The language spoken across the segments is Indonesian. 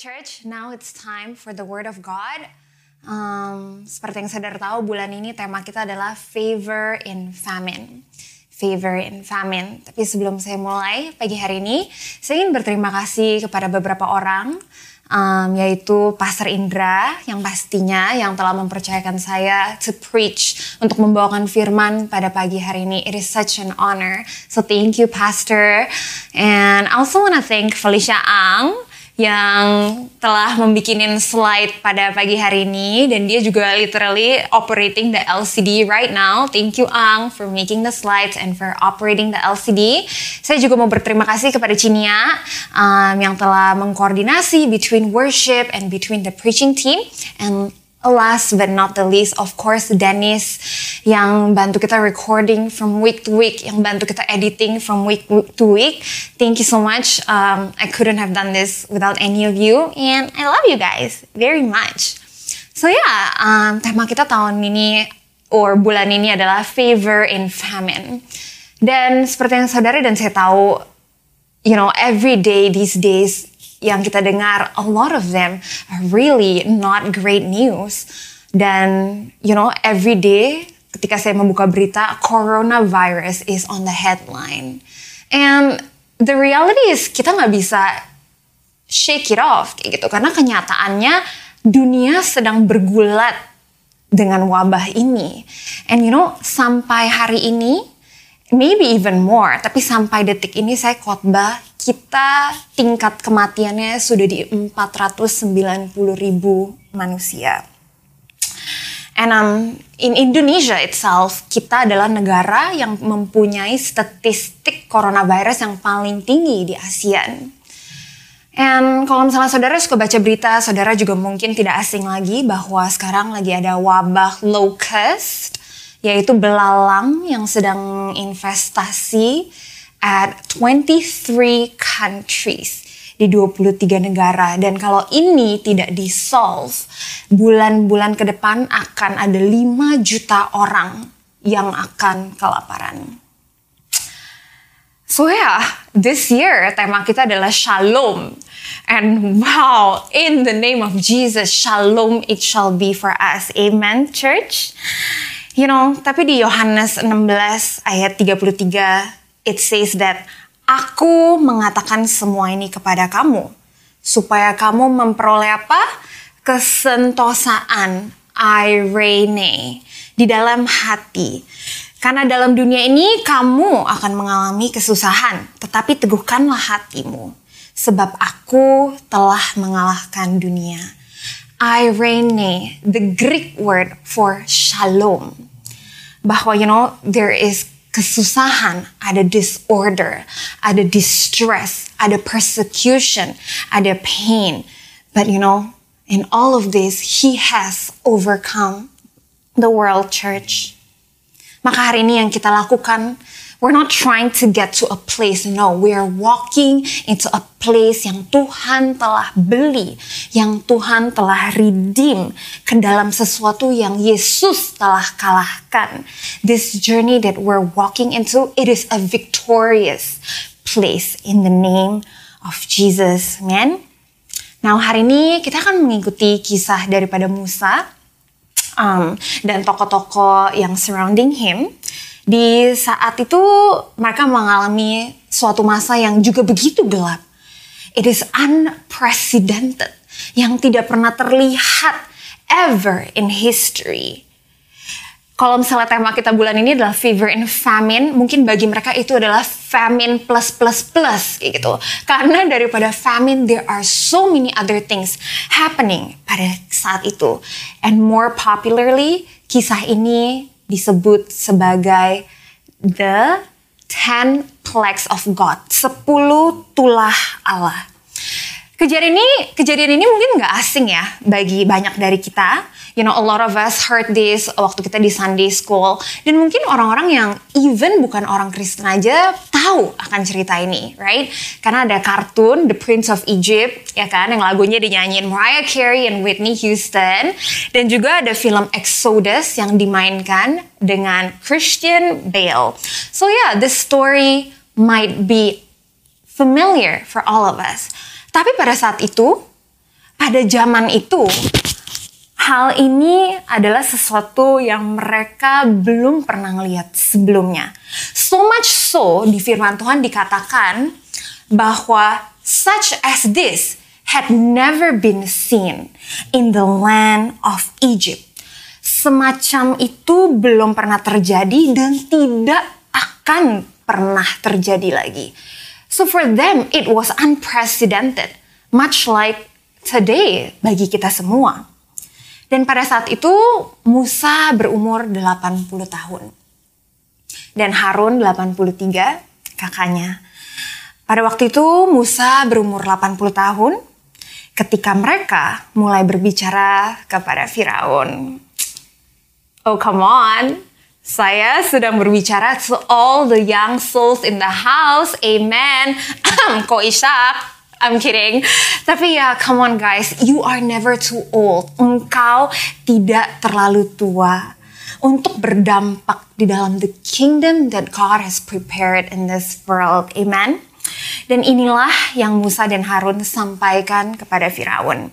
Church, now it's time for the word of God. Um, seperti yang saudara tahu bulan ini tema kita adalah favor in famine. Favor in famine. Tapi sebelum saya mulai pagi hari ini, saya ingin berterima kasih kepada beberapa orang um, yaitu Pastor Indra yang pastinya yang telah mempercayakan saya to preach untuk membawakan firman pada pagi hari ini. It is such an honor. So thank you Pastor. And I also want to thank Felicia Ang yang telah membikinin slide pada pagi hari ini dan dia juga literally operating the LCD right now. Thank you Ang for making the slides and for operating the LCD. Saya juga mau berterima kasih kepada Cinia um, yang telah mengkoordinasi between worship and between the preaching team and Last but not the least, of course, Dennis yang bantu kita recording from week to week, yang bantu kita editing from week to week. Thank you so much. Um, I couldn't have done this without any of you, and I love you guys very much. So yeah, um, tema kita tahun ini or bulan ini adalah favor in famine. Dan seperti yang saudara dan saya tahu, you know, every day these days yang kita dengar, a lot of them are really not great news. Dan, you know, every day ketika saya membuka berita, coronavirus is on the headline. And the reality is kita nggak bisa shake it off kayak gitu. Karena kenyataannya dunia sedang bergulat dengan wabah ini. And you know, sampai hari ini, maybe even more, tapi sampai detik ini saya khotbah kita tingkat kematiannya sudah di 490 ribu manusia. And um, in Indonesia itself, kita adalah negara yang mempunyai statistik coronavirus yang paling tinggi di ASEAN. And kalau misalnya saudara suka baca berita, saudara juga mungkin tidak asing lagi bahwa sekarang lagi ada wabah locust, yaitu belalang yang sedang investasi at 23 countries di 23 negara dan kalau ini tidak di solve bulan-bulan ke depan akan ada 5 juta orang yang akan kelaparan. So yeah, this year tema kita adalah shalom. And wow, in the name of Jesus, shalom it shall be for us. Amen, church. You know, tapi di Yohanes 16 ayat 33 it says that aku mengatakan semua ini kepada kamu supaya kamu memperoleh apa? kesentosaan irene di dalam hati. Karena dalam dunia ini kamu akan mengalami kesusahan, tetapi teguhkanlah hatimu sebab aku telah mengalahkan dunia. Irene, the Greek word for shalom. Bahwa you know there is kesusahan, ada disorder, ada distress, ada persecution, ada pain. But you know, in all of this, He has overcome the world church. Maka hari ini yang kita lakukan, we're not trying to get to a place. No, we are walking into a place yang Tuhan telah beli, yang Tuhan telah redeem ke dalam sesuatu yang Yesus telah kalahkan. This journey that we're walking into, it is a victorious place in the name of Jesus. Amen. Nah, hari ini kita akan mengikuti kisah daripada Musa um, dan tokoh-tokoh yang surrounding him. Di saat itu mereka mengalami suatu masa yang juga begitu gelap. It is unprecedented, yang tidak pernah terlihat ever in history. Kalau misalnya tema kita bulan ini adalah fever and famine, mungkin bagi mereka itu adalah famine plus plus plus kayak gitu. Karena daripada famine, there are so many other things happening pada saat itu. And more popularly, kisah ini disebut sebagai the ten plagues of God, sepuluh tulah Allah. Kejadian ini, kejadian ini mungkin nggak asing ya bagi banyak dari kita. You know, a lot of us heard this waktu kita di Sunday School. Dan mungkin orang-orang yang even bukan orang Kristen aja tahu akan cerita ini, right? Karena ada kartun The Prince of Egypt, ya kan, yang lagunya dinyanyiin Mariah Carey and Whitney Houston. Dan juga ada film Exodus yang dimainkan dengan Christian Bale. So yeah, this story might be familiar for all of us. Tapi pada saat itu, pada zaman itu, hal ini adalah sesuatu yang mereka belum pernah lihat sebelumnya. So much so, di firman Tuhan dikatakan bahwa such as this had never been seen in the land of Egypt. Semacam itu belum pernah terjadi dan tidak akan pernah terjadi lagi. So for them, it was unprecedented, much like today bagi kita semua. Dan pada saat itu Musa berumur 80 tahun. Dan Harun 83, kakaknya. Pada waktu itu Musa berumur 80 tahun ketika mereka mulai berbicara kepada Firaun. Oh come on, saya sedang berbicara to all the young souls in the house. Amen. Ko Ishak. I'm kidding. Tapi ya, come on guys, you are never too old. Engkau tidak terlalu tua untuk berdampak di dalam the kingdom that God has prepared in this world. Amen. Dan inilah yang Musa dan Harun sampaikan kepada Firaun.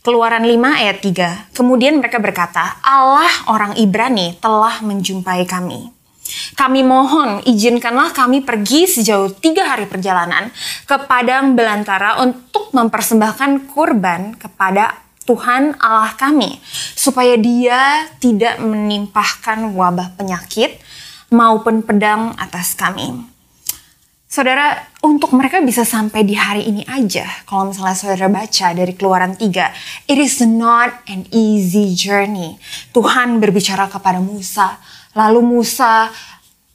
Keluaran 5 ayat 3. Kemudian mereka berkata, Allah orang Ibrani telah menjumpai kami. Kami mohon izinkanlah kami pergi sejauh tiga hari perjalanan ke padang belantara untuk mempersembahkan kurban kepada Tuhan Allah kami supaya dia tidak menimpahkan wabah penyakit maupun pedang atas kami. Saudara, untuk mereka bisa sampai di hari ini aja, kalau misalnya saudara baca dari keluaran 3, it is not an easy journey. Tuhan berbicara kepada Musa, lalu Musa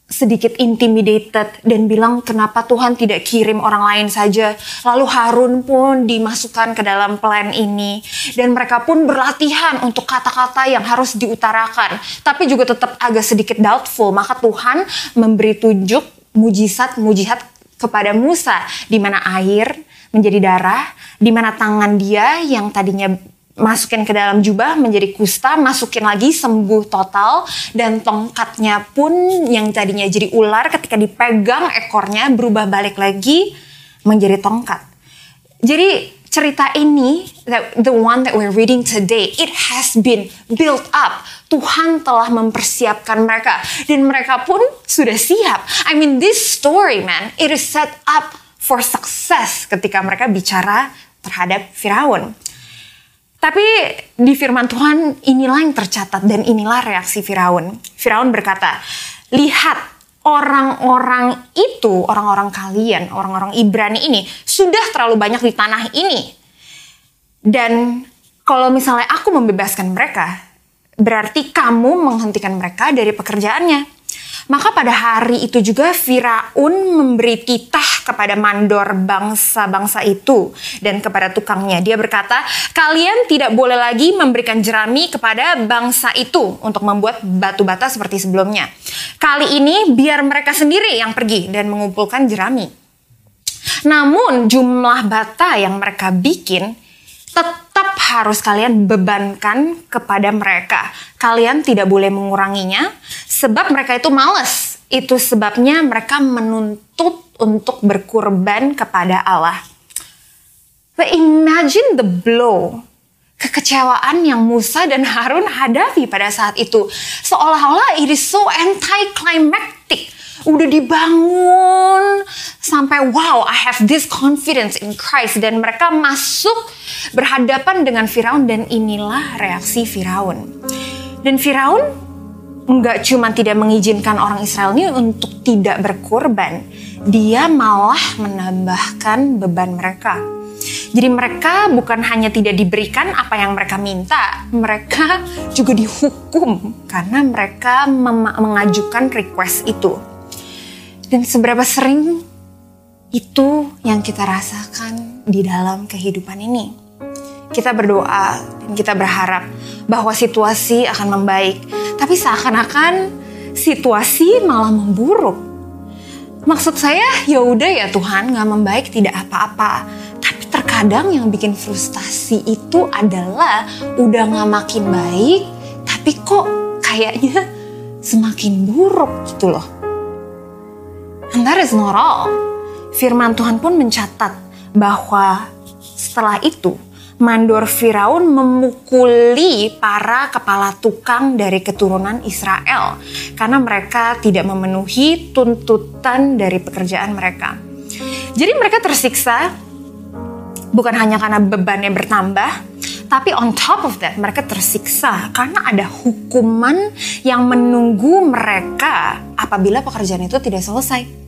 sedikit intimidated dan bilang kenapa Tuhan tidak kirim orang lain saja. Lalu Harun pun dimasukkan ke dalam plan ini dan mereka pun berlatihan untuk kata-kata yang harus diutarakan, tapi juga tetap agak sedikit doubtful. Maka Tuhan memberi tunjuk mujizat mujizat kepada Musa di mana air menjadi darah, di mana tangan dia yang tadinya masukin ke dalam jubah menjadi kusta, masukin lagi sembuh total dan tongkatnya pun yang tadinya jadi ular ketika dipegang ekornya berubah balik lagi menjadi tongkat. Jadi cerita ini, the one that we're reading today, it has been built up. Tuhan telah mempersiapkan mereka dan mereka pun sudah siap. I mean this story man, it is set up for success ketika mereka bicara terhadap Firaun. Tapi di firman Tuhan inilah yang tercatat dan inilah reaksi Firaun. Firaun berkata, "Lihat, orang-orang itu, orang-orang kalian, orang-orang Ibrani ini sudah terlalu banyak di tanah ini. Dan kalau misalnya aku membebaskan mereka, berarti kamu menghentikan mereka dari pekerjaannya. Maka pada hari itu juga Firaun memberi titah kepada mandor bangsa-bangsa itu dan kepada tukangnya. Dia berkata, kalian tidak boleh lagi memberikan jerami kepada bangsa itu untuk membuat batu bata seperti sebelumnya. Kali ini biar mereka sendiri yang pergi dan mengumpulkan jerami. Namun jumlah bata yang mereka bikin tetap harus kalian bebankan kepada mereka. Kalian tidak boleh menguranginya sebab mereka itu males. Itu sebabnya mereka menuntut untuk berkurban kepada Allah. But imagine the blow. Kekecewaan yang Musa dan Harun hadapi pada saat itu. Seolah-olah it is so anti-climactic udah dibangun sampai wow I have this confidence in Christ dan mereka masuk berhadapan dengan Firaun dan inilah reaksi Firaun. Dan Firaun nggak cuma tidak mengizinkan orang Israel ini untuk tidak berkorban, dia malah menambahkan beban mereka. Jadi mereka bukan hanya tidak diberikan apa yang mereka minta, mereka juga dihukum karena mereka mengajukan request itu. Dan seberapa sering itu yang kita rasakan di dalam kehidupan ini. Kita berdoa dan kita berharap bahwa situasi akan membaik, tapi seakan-akan situasi malah memburuk. Maksud saya, ya udah ya Tuhan, nggak membaik tidak apa-apa. Tapi terkadang yang bikin frustasi itu adalah udah nggak makin baik, tapi kok kayaknya semakin buruk gitu loh. And that is not all. Firman Tuhan pun mencatat bahwa setelah itu mandor Firaun memukuli para kepala tukang dari keturunan Israel karena mereka tidak memenuhi tuntutan dari pekerjaan mereka. Jadi mereka tersiksa bukan hanya karena bebannya bertambah, tapi on top of that mereka tersiksa karena ada hukuman yang menunggu mereka apabila pekerjaan itu tidak selesai.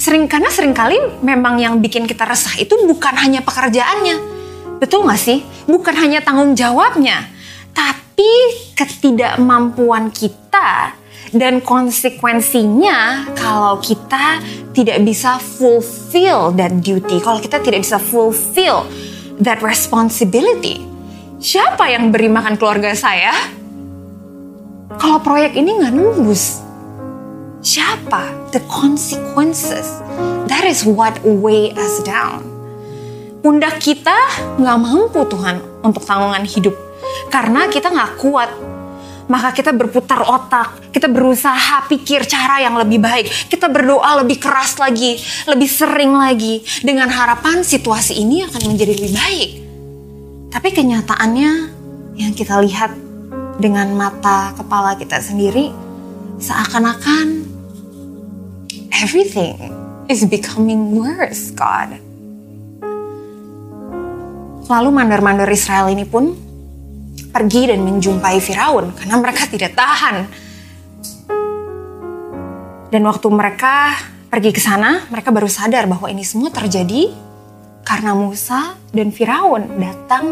Sering karena sering kali memang yang bikin kita resah itu bukan hanya pekerjaannya, Betul gak sih? Bukan hanya tanggung jawabnya, tapi ketidakmampuan kita dan konsekuensinya kalau kita tidak bisa fulfill that duty, kalau kita tidak bisa fulfill that responsibility. Siapa yang beri makan keluarga saya? Kalau proyek ini nggak nembus, siapa? The consequences. That is what weigh us down pundak kita nggak mampu Tuhan untuk tanggungan hidup karena kita nggak kuat maka kita berputar otak, kita berusaha pikir cara yang lebih baik, kita berdoa lebih keras lagi, lebih sering lagi, dengan harapan situasi ini akan menjadi lebih baik. Tapi kenyataannya yang kita lihat dengan mata kepala kita sendiri, seakan-akan everything is becoming worse, God. Lalu mandor-mandor Israel ini pun pergi dan menjumpai Firaun karena mereka tidak tahan. Dan waktu mereka pergi ke sana, mereka baru sadar bahwa ini semua terjadi karena Musa dan Firaun datang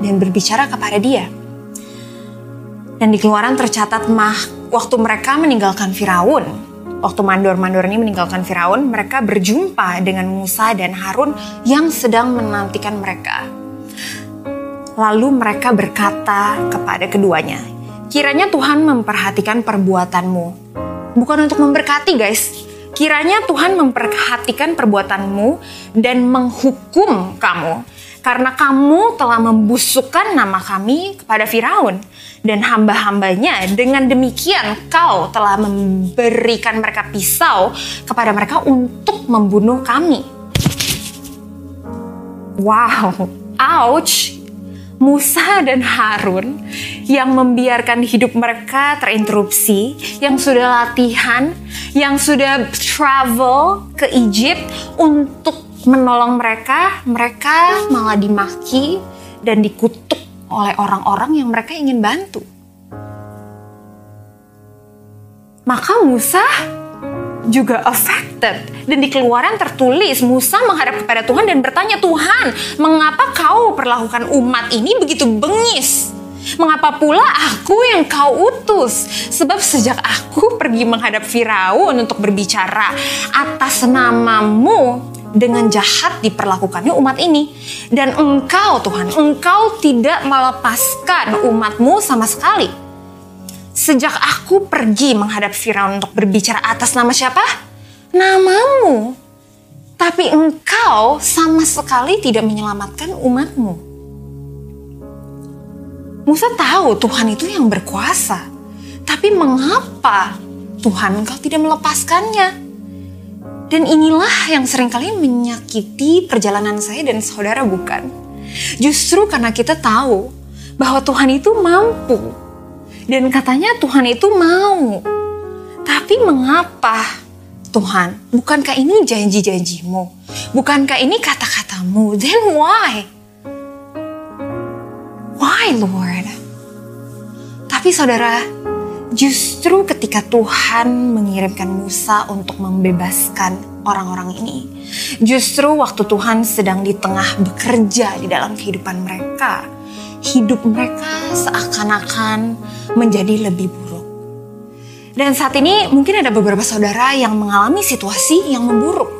dan berbicara kepada dia. Dan di keluaran tercatat mah waktu mereka meninggalkan Firaun, waktu mandor-mandor ini meninggalkan Firaun, mereka berjumpa dengan Musa dan Harun yang sedang menantikan mereka. Lalu mereka berkata kepada keduanya, kiranya Tuhan memperhatikan perbuatanmu. Bukan untuk memberkati guys, kiranya Tuhan memperhatikan perbuatanmu dan menghukum kamu. Karena kamu telah membusukkan nama kami kepada Firaun dan hamba-hambanya. Dengan demikian kau telah memberikan mereka pisau kepada mereka untuk membunuh kami. Wow, ouch, Musa dan Harun yang membiarkan hidup mereka terinterupsi, yang sudah latihan, yang sudah travel ke Egypt untuk menolong mereka, mereka malah dimaki dan dikutuk oleh orang-orang yang mereka ingin bantu. Maka Musa juga affected. Dan di keluaran tertulis Musa menghadap kepada Tuhan dan bertanya, Tuhan, mengapa kau perlakukan umat ini begitu bengis? Mengapa pula aku yang kau utus? Sebab sejak aku pergi menghadap Firaun untuk berbicara atas namamu, dengan jahat diperlakukannya umat ini. Dan engkau Tuhan, engkau tidak melepaskan umatmu sama sekali. Sejak aku pergi menghadap Firaun untuk berbicara atas nama siapa? Namamu. Tapi engkau sama sekali tidak menyelamatkan umatmu. Musa tahu Tuhan itu yang berkuasa. Tapi mengapa Tuhan engkau tidak melepaskannya? Dan inilah yang sering kali menyakiti perjalanan saya dan saudara bukan. Justru karena kita tahu bahwa Tuhan itu mampu dan katanya Tuhan itu mau. Tapi mengapa Tuhan? Bukankah ini janji-janjimu? Bukankah ini kata-katamu? Then why? Why Lord? Tapi saudara, justru ketika Tuhan mengirimkan Musa untuk membebaskan orang-orang ini, justru waktu Tuhan sedang di tengah bekerja di dalam kehidupan mereka, hidup mereka seakan-akan menjadi lebih buruk. Dan saat ini mungkin ada beberapa saudara yang mengalami situasi yang memburuk.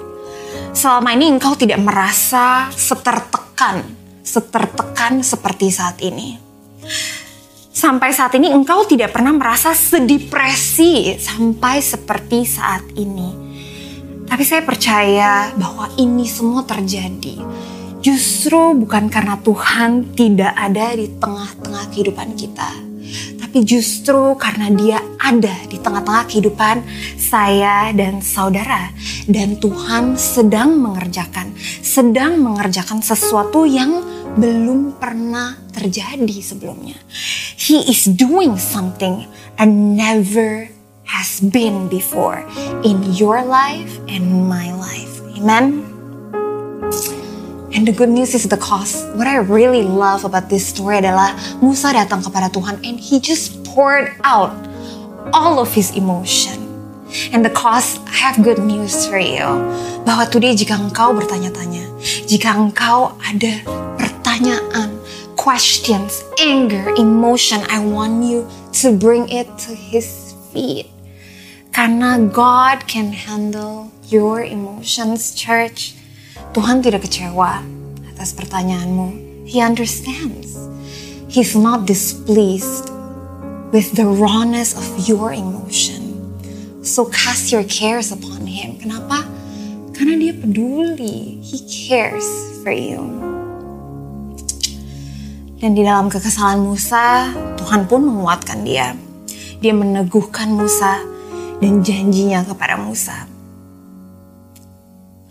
Selama ini engkau tidak merasa setertekan, setertekan seperti saat ini. Sampai saat ini engkau tidak pernah merasa sedepresi sampai seperti saat ini. Tapi saya percaya bahwa ini semua terjadi justru bukan karena Tuhan tidak ada di tengah-tengah kehidupan kita, tapi justru karena Dia ada di tengah-tengah kehidupan saya dan saudara, dan Tuhan sedang mengerjakan, sedang mengerjakan sesuatu yang belum pernah terjadi sebelumnya. He is doing something and never has been before in your life and my life. Amen. And the good news is the cause. What I really love about this story adalah Musa datang kepada Tuhan and he just poured out all of his emotion. And the cause, I have good news for you. Bahwa today jika engkau bertanya-tanya, jika engkau ada pertanyaan, questions, anger, emotion, I want you to bring it to his feet. Karena God can handle your emotions, church. Tuhan tidak kecewa atas pertanyaanmu. He understands. He's not displeased with the rawness of your emotion. So cast your cares upon him. Kenapa? Karena dia peduli. He cares for you. Dan di dalam kekesalan Musa, Tuhan pun menguatkan dia. Dia meneguhkan Musa dan janjinya kepada Musa.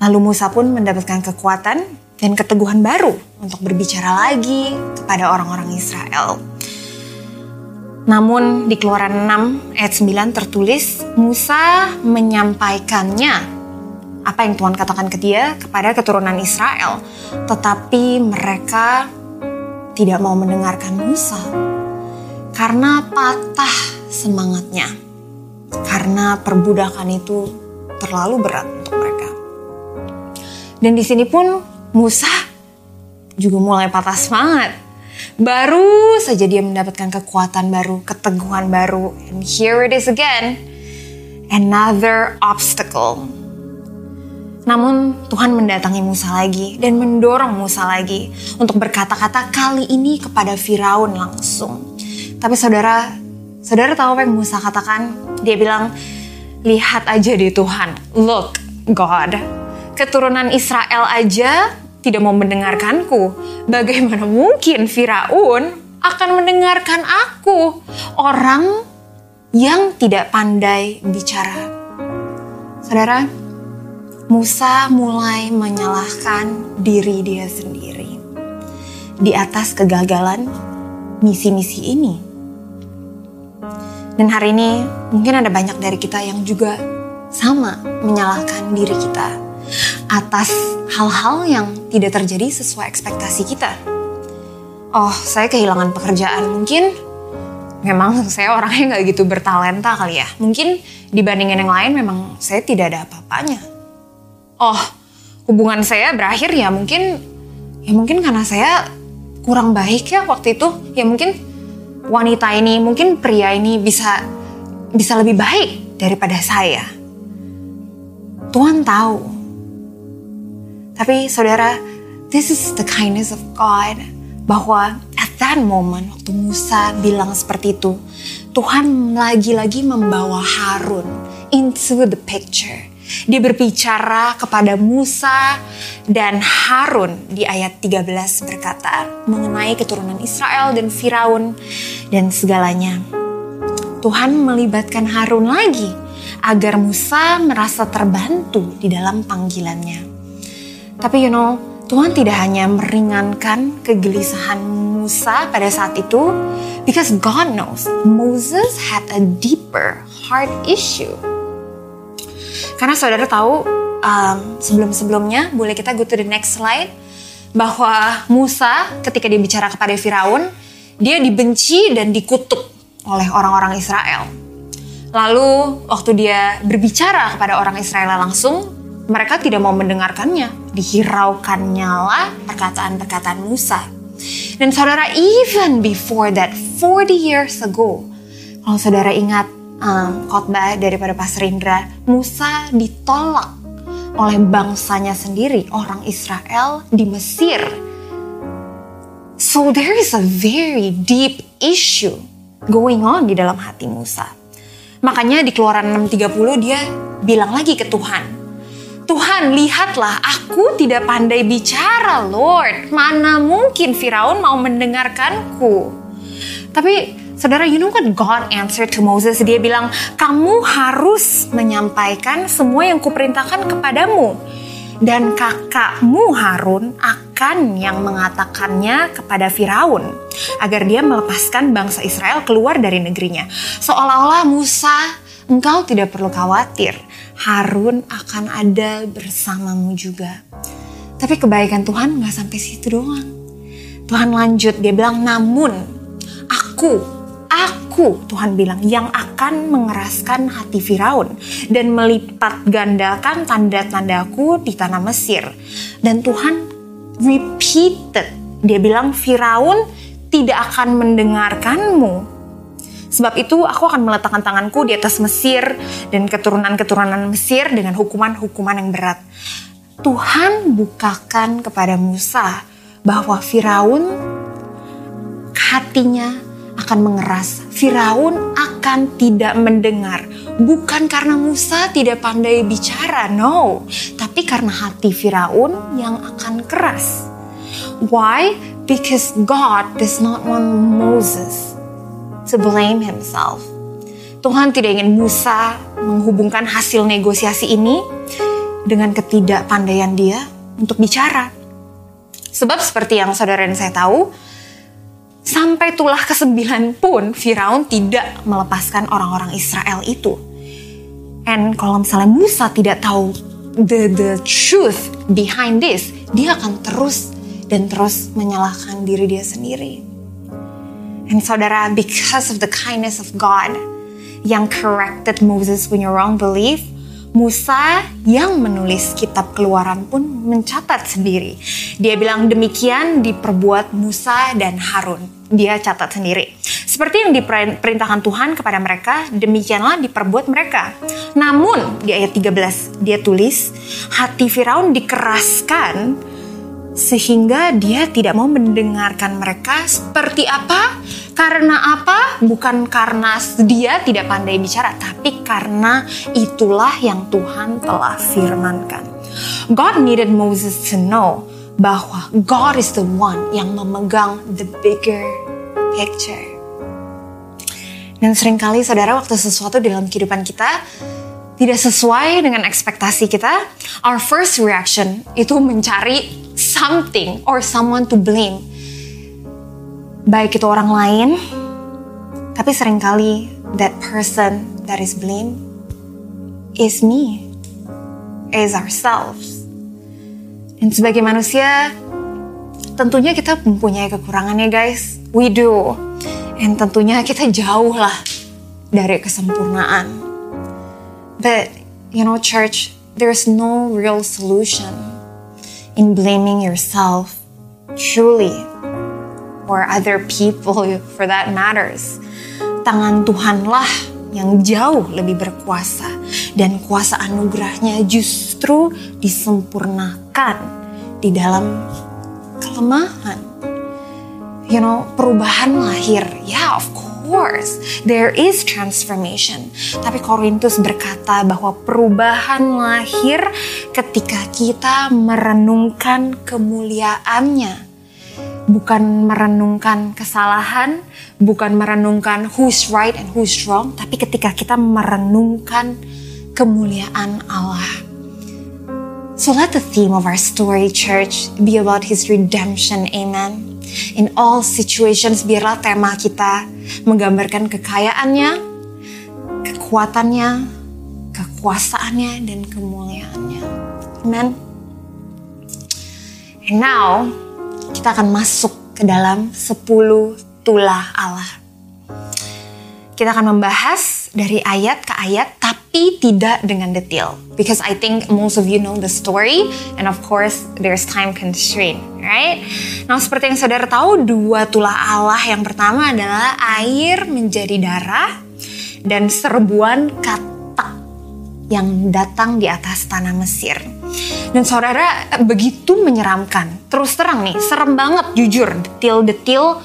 Lalu Musa pun mendapatkan kekuatan dan keteguhan baru untuk berbicara lagi kepada orang-orang Israel. Namun di Keluaran 6 ayat 9 tertulis Musa menyampaikannya apa yang Tuhan katakan ke dia kepada keturunan Israel. Tetapi mereka tidak mau mendengarkan Musa karena patah semangatnya. Karena perbudakan itu terlalu berat. Dan di sini pun Musa juga mulai patah semangat. Baru saja dia mendapatkan kekuatan baru, keteguhan baru. And here it is again. Another obstacle. Namun Tuhan mendatangi Musa lagi dan mendorong Musa lagi untuk berkata-kata kali ini kepada Firaun langsung. Tapi saudara, saudara tahu apa yang Musa katakan? Dia bilang, lihat aja di Tuhan, look God, keturunan Israel aja tidak mau mendengarkanku. Bagaimana mungkin Firaun akan mendengarkan aku, orang yang tidak pandai bicara? Saudara, Musa mulai menyalahkan diri dia sendiri di atas kegagalan misi-misi ini. Dan hari ini mungkin ada banyak dari kita yang juga sama menyalahkan diri kita atas hal-hal yang tidak terjadi sesuai ekspektasi kita. Oh, saya kehilangan pekerjaan. Mungkin memang saya orangnya nggak gitu bertalenta kali ya. Mungkin dibandingin yang lain memang saya tidak ada apa-apanya. Oh, hubungan saya berakhir ya mungkin ya mungkin karena saya kurang baik ya waktu itu. Ya mungkin wanita ini, mungkin pria ini bisa bisa lebih baik daripada saya. Tuhan tahu tapi saudara, this is the kindness of God. Bahwa at that moment waktu Musa bilang seperti itu, Tuhan lagi-lagi membawa Harun into the picture. Dia berbicara kepada Musa dan Harun di ayat 13 berkata mengenai keturunan Israel dan Firaun dan segalanya. Tuhan melibatkan Harun lagi agar Musa merasa terbantu di dalam panggilannya. Tapi you know, Tuhan tidak hanya meringankan kegelisahan Musa pada saat itu, because God knows Moses had a deeper heart issue. Karena saudara tahu um, sebelum-sebelumnya, boleh kita go to the next slide, bahwa Musa ketika dia bicara kepada Firaun, dia dibenci dan dikutuk oleh orang-orang Israel. Lalu waktu dia berbicara kepada orang Israel langsung, mereka tidak mau mendengarkannya. Dihiraukannya lah perkataan-perkataan Musa. Dan saudara, even before that, 40 years ago, kalau saudara ingat um, khotbah daripada Pastor Indra, Musa ditolak oleh bangsanya sendiri, orang Israel di Mesir. So there is a very deep issue going on di dalam hati Musa. Makanya di keluaran 6.30 dia bilang lagi ke Tuhan, Tuhan lihatlah aku tidak pandai bicara Lord, mana mungkin Firaun mau mendengarkanku. Tapi Saudara, you know what God answered to Moses? Dia bilang, kamu harus menyampaikan semua yang kuperintahkan kepadamu. Dan kakakmu Harun akan yang mengatakannya kepada Firaun agar dia melepaskan bangsa Israel keluar dari negerinya. Seolah-olah Musa, engkau tidak perlu khawatir. Harun akan ada bersamamu juga. Tapi kebaikan Tuhan nggak sampai situ doang. Tuhan lanjut, dia bilang, namun aku Aku, Tuhan bilang, yang akan mengeraskan hati Firaun dan melipat gandakan tanda-tandaku di tanah Mesir. Dan Tuhan repeated, dia bilang, Firaun tidak akan mendengarkanmu. Sebab itu aku akan meletakkan tanganku di atas Mesir dan keturunan-keturunan Mesir dengan hukuman-hukuman yang berat. Tuhan bukakan kepada Musa bahwa Firaun hatinya akan mengeras. Firaun akan tidak mendengar. Bukan karena Musa tidak pandai bicara, no. Tapi karena hati Firaun yang akan keras. Why? Because God does not want Moses to blame himself. Tuhan tidak ingin Musa menghubungkan hasil negosiasi ini dengan ketidakpandaian dia untuk bicara. Sebab seperti yang saudara dan saya tahu, Sampai tulah ke-9 pun Firaun tidak melepaskan orang-orang Israel itu. And kalau misalnya Musa tidak tahu the the truth behind this, dia akan terus dan terus menyalahkan diri dia sendiri. And saudara, because of the kindness of God yang corrected Moses punya wrong belief, Musa yang menulis kitab keluaran pun mencatat sendiri. Dia bilang demikian diperbuat Musa dan Harun. Dia catat sendiri. Seperti yang diperintahkan Tuhan kepada mereka, demikianlah diperbuat mereka. Namun, di ayat 13, dia tulis, hati Firaun dikeraskan sehingga dia tidak mau mendengarkan mereka seperti apa karena apa? Bukan karena dia tidak pandai bicara, tapi karena itulah yang Tuhan telah firmankan. God needed Moses to know bahwa God is the one yang memegang the bigger picture. Dan sering kali saudara waktu sesuatu dalam kehidupan kita tidak sesuai dengan ekspektasi kita, our first reaction itu mencari something or someone to blame baik itu orang lain, tapi sering kali that person that is blame is me, is ourselves. Dan sebagai manusia, tentunya kita mempunyai kekurangan ya guys, we do. Dan tentunya kita jauh lah dari kesempurnaan. But, you know church, there's no real solution in blaming yourself. Truly, or other people for that matters. Tangan Tuhanlah yang jauh lebih berkuasa dan kuasa anugerahnya justru disempurnakan di dalam kelemahan. You know, perubahan lahir. Ya, yeah, of course, there is transformation. Tapi Korintus berkata bahwa perubahan lahir ketika kita merenungkan kemuliaannya bukan merenungkan kesalahan, bukan merenungkan who's right and who's wrong, tapi ketika kita merenungkan kemuliaan Allah. So let the theme of our story, church, be about His redemption. Amen. In all situations, biarlah tema kita menggambarkan kekayaannya, kekuatannya, kekuasaannya, dan kemuliaannya. Amen. And now, kita akan masuk ke dalam 10 tulah Allah. Kita akan membahas dari ayat ke ayat tapi tidak dengan detail. Because I think most of you know the story and of course there's time constraint, right? Nah seperti yang saudara tahu dua tulah Allah yang pertama adalah air menjadi darah dan serbuan katak yang datang di atas tanah Mesir. Dan saudara begitu menyeramkan. Terus terang nih, serem banget jujur. Detil-detil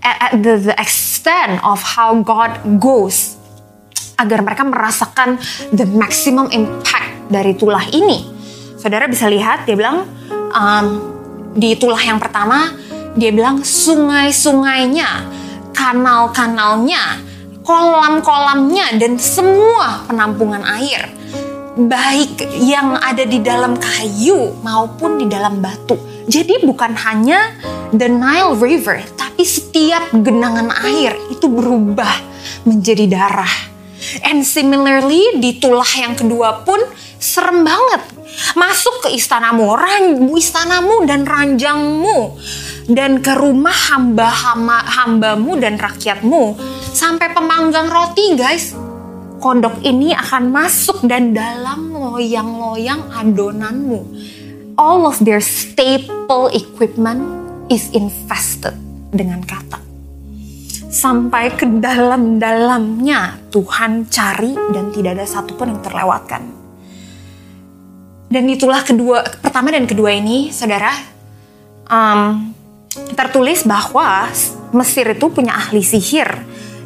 at the, the extent of how God goes agar mereka merasakan the maximum impact dari tulah ini. Saudara bisa lihat dia bilang um, di tulah yang pertama dia bilang sungai-sungainya, kanal-kanalnya, kolam-kolamnya dan semua penampungan air baik yang ada di dalam kayu maupun di dalam batu. Jadi bukan hanya the Nile River, tapi setiap genangan air itu berubah menjadi darah. And similarly di tulah yang kedua pun serem banget. Masuk ke istanamu, ran, istanamu dan ranjangmu dan ke rumah hamba hamba hambamu dan rakyatmu sampai pemanggang roti guys kodok ini akan masuk dan dalam loyang-loyang adonanmu. All of their staple equipment is infested dengan kata. Sampai ke dalam-dalamnya Tuhan cari dan tidak ada satupun yang terlewatkan. Dan itulah kedua, pertama dan kedua ini, saudara, um, tertulis bahwa Mesir itu punya ahli sihir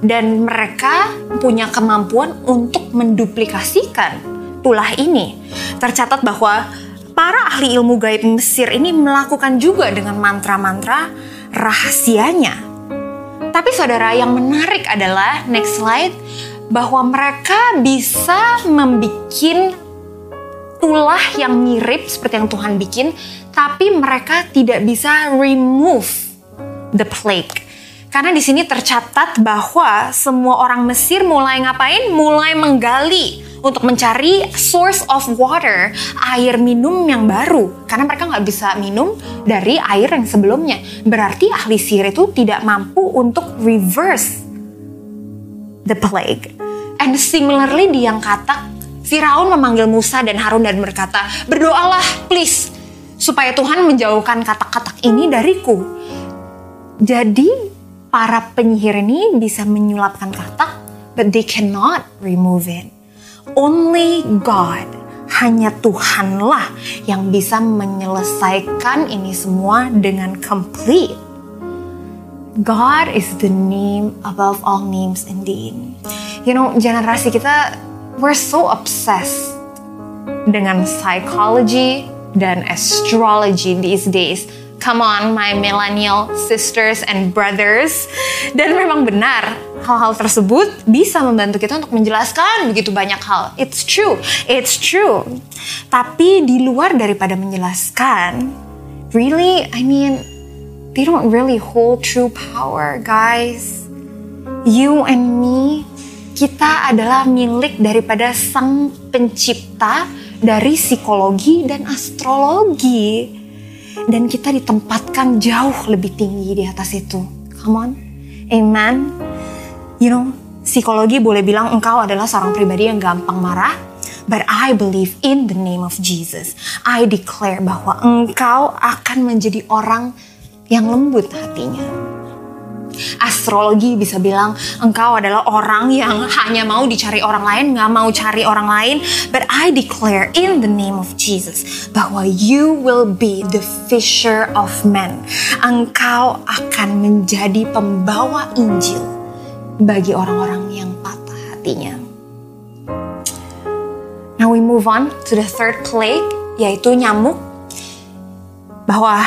dan mereka punya kemampuan untuk menduplikasikan tulah ini. Tercatat bahwa para ahli ilmu gaib Mesir ini melakukan juga dengan mantra-mantra rahasianya. Tapi saudara yang menarik adalah next slide bahwa mereka bisa membuat tulah yang mirip seperti yang Tuhan bikin, tapi mereka tidak bisa remove the plague karena di sini tercatat bahwa semua orang Mesir mulai ngapain? Mulai menggali untuk mencari source of water, air minum yang baru. Karena mereka nggak bisa minum dari air yang sebelumnya. Berarti ahli sihir itu tidak mampu untuk reverse the plague. And similarly di yang kata, Firaun memanggil Musa dan Harun dan berkata, berdoalah please, supaya Tuhan menjauhkan kata-kata ini dariku. Jadi para penyihir ini bisa menyulapkan katak, but they cannot remove it. Only God, hanya Tuhanlah yang bisa menyelesaikan ini semua dengan complete. God is the name above all names indeed. You know, generasi kita, we're so obsessed dengan psychology dan astrology these days Come on, my millennial sisters and brothers. Dan memang benar, hal-hal tersebut bisa membantu kita untuk menjelaskan begitu banyak hal. It's true, it's true. Tapi di luar daripada menjelaskan, really, I mean, they don't really hold true power, guys. You and me, kita adalah milik daripada sang pencipta dari psikologi dan astrologi dan kita ditempatkan jauh lebih tinggi di atas itu. Come on. Amen. You know, psikologi boleh bilang engkau adalah seorang pribadi yang gampang marah, but I believe in the name of Jesus. I declare bahwa engkau akan menjadi orang yang lembut hatinya astrologi bisa bilang engkau adalah orang yang hanya mau dicari orang lain, nggak mau cari orang lain. But I declare in the name of Jesus bahwa you will be the fisher of men. Engkau akan menjadi pembawa Injil bagi orang-orang yang patah hatinya. Now we move on to the third plague, yaitu nyamuk. Bahwa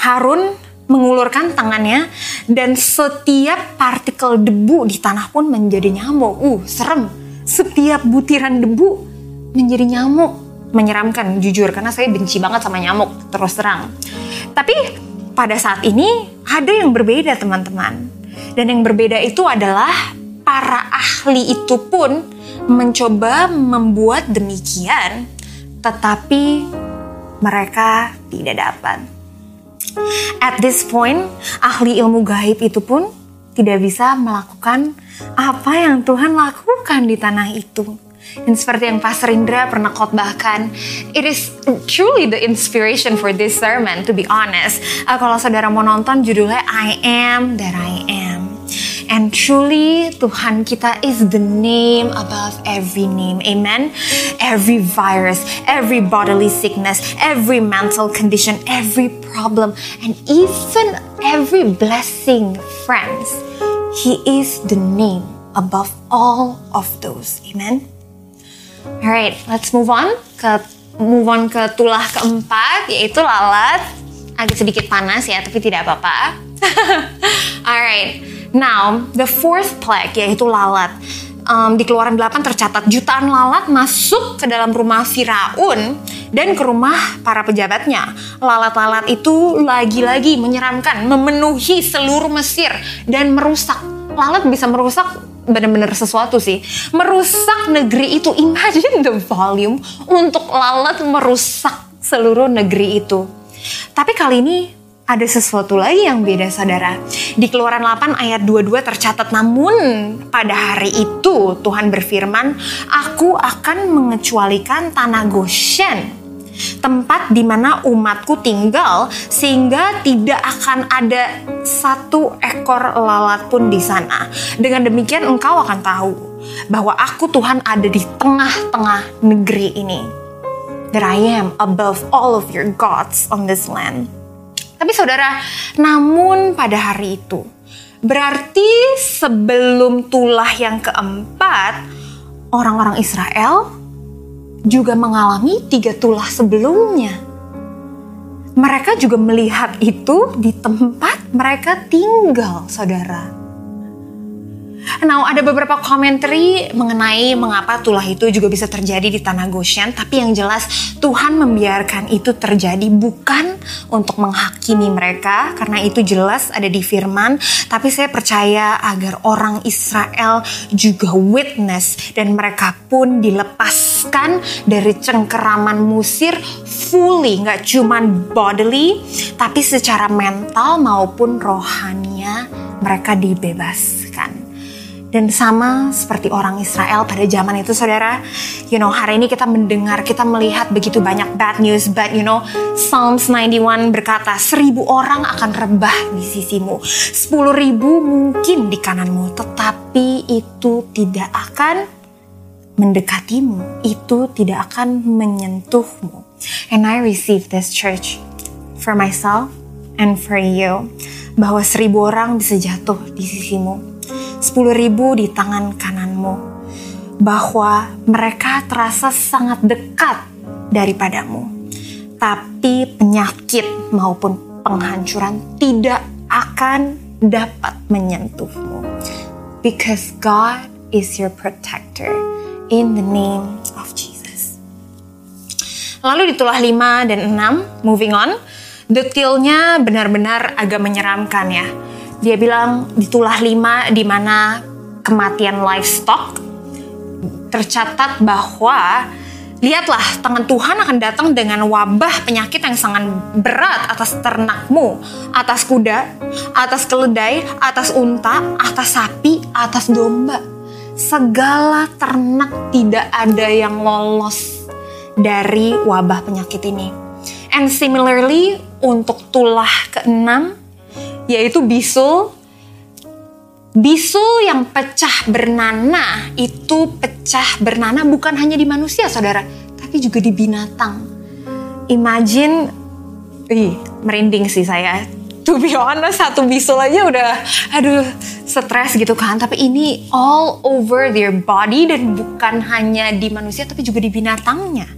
Harun mengulurkan tangannya dan setiap partikel debu di tanah pun menjadi nyamuk. Uh, serem. Setiap butiran debu menjadi nyamuk. Menyeramkan jujur karena saya benci banget sama nyamuk terus terang. Tapi pada saat ini ada yang berbeda teman-teman. Dan yang berbeda itu adalah para ahli itu pun mencoba membuat demikian tetapi mereka tidak dapat. At this point, ahli ilmu gaib itu pun tidak bisa melakukan apa yang Tuhan lakukan di tanah itu. Dan seperti yang Pastor Indra pernah khotbahkan, it is truly the inspiration for this sermon, to be honest. Uh, kalau saudara mau nonton judulnya I Am That I Am. And truly Tuhan kita is the name above every name. Amen. Every virus, every bodily sickness, every mental condition, every problem, and even every blessing, friends. He is the name above all of those. Amen. Alright, let's move on ke move on ke tulah keempat yaitu lalat. Agak sedikit panas ya, tapi tidak apa-apa. Alright, now the fourth plague yaitu lalat. Um, di Keluaran 8 tercatat jutaan lalat masuk ke dalam rumah Firaun dan ke rumah para pejabatnya. Lalat-lalat itu lagi-lagi menyeramkan, memenuhi seluruh Mesir dan merusak. Lalat bisa merusak benar-benar sesuatu sih. Merusak negeri itu. Imagine the volume untuk lalat merusak seluruh negeri itu. Tapi kali ini ada sesuatu lagi yang beda saudara. Di keluaran 8 ayat 22 tercatat namun pada hari itu Tuhan berfirman, aku akan mengecualikan tanah Goshen tempat di mana umatku tinggal sehingga tidak akan ada satu ekor lalat pun di sana. Dengan demikian engkau akan tahu bahwa aku Tuhan ada di tengah-tengah negeri ini. That I am above all of your gods on this land. Tapi saudara, namun pada hari itu, berarti sebelum tulah yang keempat, orang-orang Israel juga mengalami tiga tulah sebelumnya. Mereka juga melihat itu di tempat mereka tinggal, saudara. Nah, ada beberapa komentari mengenai mengapa tulah itu juga bisa terjadi di tanah Goshen, tapi yang jelas Tuhan membiarkan itu terjadi bukan untuk menghakimi mereka, karena itu jelas ada di firman, tapi saya percaya agar orang Israel juga witness dan mereka pun dilepaskan dari cengkeraman Musir fully, nggak cuman bodily, tapi secara mental maupun rohania mereka dibebaskan. Dan sama seperti orang Israel pada zaman itu saudara, you know hari ini kita mendengar, kita melihat begitu banyak bad news, but you know Psalms 91 berkata seribu orang akan rebah di sisimu, sepuluh ribu mungkin di kananmu, tetapi itu tidak akan mendekatimu, itu tidak akan menyentuhmu. And I receive this church for myself and for you, bahwa seribu orang bisa jatuh di sisimu sepuluh ribu di tangan kananmu, bahwa mereka terasa sangat dekat daripadamu, tapi penyakit maupun penghancuran tidak akan dapat menyentuhmu, because God is your protector. In the name of Jesus. Lalu di tulah 5 dan 6, moving on, detailnya benar-benar agak menyeramkan ya dia bilang di tulah lima di mana kematian livestock tercatat bahwa Lihatlah, tangan Tuhan akan datang dengan wabah penyakit yang sangat berat atas ternakmu, atas kuda, atas keledai, atas unta, atas sapi, atas domba. Segala ternak tidak ada yang lolos dari wabah penyakit ini. And similarly, untuk tulah keenam, yaitu bisul. Bisul yang pecah bernanah itu pecah bernanah bukan hanya di manusia saudara, tapi juga di binatang. Imagine, ih merinding sih saya. To be honest, satu bisul aja udah, aduh, stres gitu kan. Tapi ini all over their body dan bukan hanya di manusia, tapi juga di binatangnya.